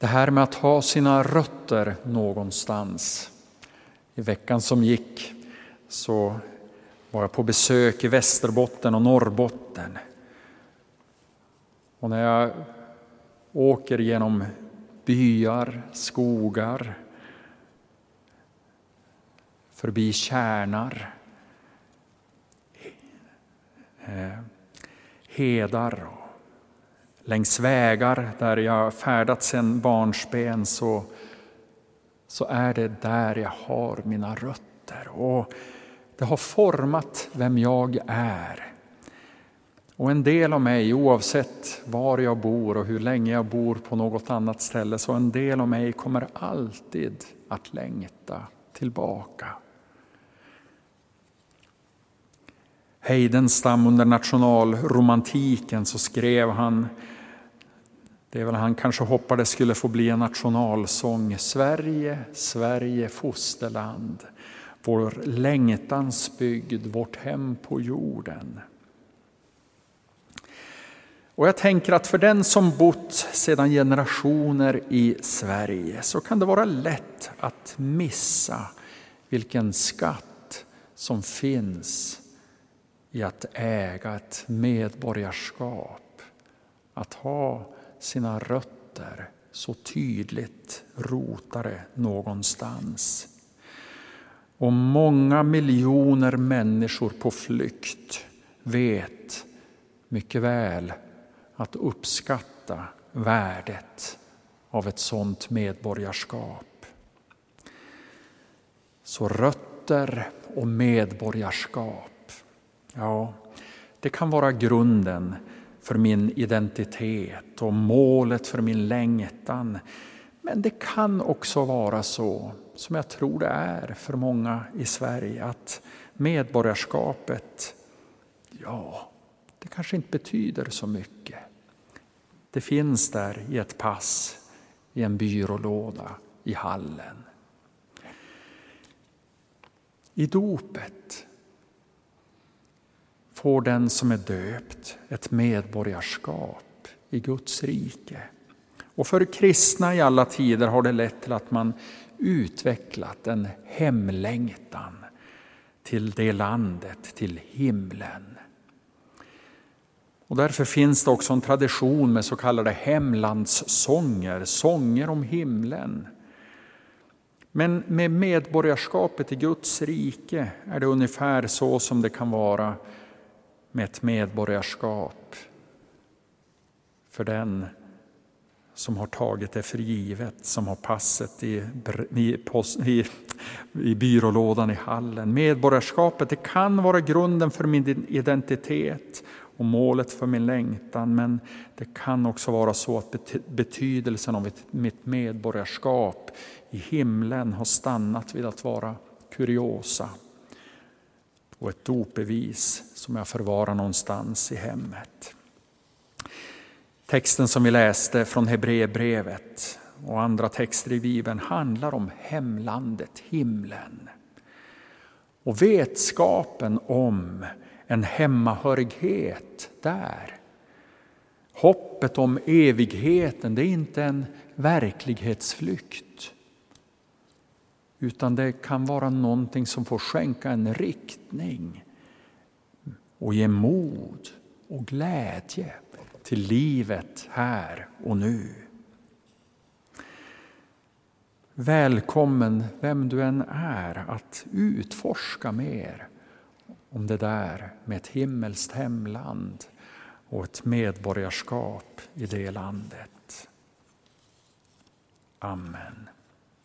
Det här med att ha sina rötter någonstans. I veckan som gick så var jag på besök i Västerbotten och Norrbotten. Och när jag åker genom byar, skogar, förbi kärnar, eh, hedar och längs vägar där jag färdats sedan barnsben så, så är det där jag har mina rötter. Och det har format vem jag är. Och en del av mig, oavsett var jag bor och hur länge jag bor på något annat ställe, så en del av mig kommer alltid att längta tillbaka. Heidenstam under nationalromantiken så skrev han, det är väl han kanske hoppades skulle få bli en nationalsång, Sverige, Sverige fosterland, vår längtans bygd, vårt hem på jorden. Och jag tänker att för den som bott sedan generationer i Sverige så kan det vara lätt att missa vilken skatt som finns i att äga ett medborgarskap. Att ha sina rötter så tydligt rotade någonstans. Och många miljoner människor på flykt vet mycket väl att uppskatta värdet av ett sådant medborgarskap. Så rötter och medborgarskap, ja, det kan vara grunden för min identitet och målet för min längtan. Men det kan också vara så, som jag tror det är för många i Sverige, att medborgarskapet, ja, det kanske inte betyder så mycket. Det finns där i ett pass, i en byrålåda, i hallen. I dopet får den som är döpt ett medborgarskap i Guds rike. Och för kristna i alla tider har det lett till att man utvecklat en hemlängtan till det landet, till himlen. Och därför finns det också en tradition med så kallade hemlandssånger, sånger om himlen. Men med medborgarskapet i Guds rike är det ungefär så som det kan vara med ett medborgarskap för den som har tagit det för givet, som har passet i, i, i, i byrålådan i hallen. Medborgarskapet det kan vara grunden för min identitet och målet för min längtan, men det kan också vara så att betydelsen av mitt medborgarskap i himlen har stannat vid att vara kuriosa och ett dopbevis som jag förvarar någonstans i hemmet. Texten som vi läste från Hebreerbrevet och andra texter i Bibeln handlar om hemlandet, himlen. Och vetskapen om en hemmahörighet där. Hoppet om evigheten, det är inte en verklighetsflykt. Utan det kan vara någonting som får skänka en riktning och ge mod och glädje till livet här och nu. Välkommen, vem du än är, att utforska mer om det där med ett himmelskt hemland och ett medborgarskap i det landet. Amen.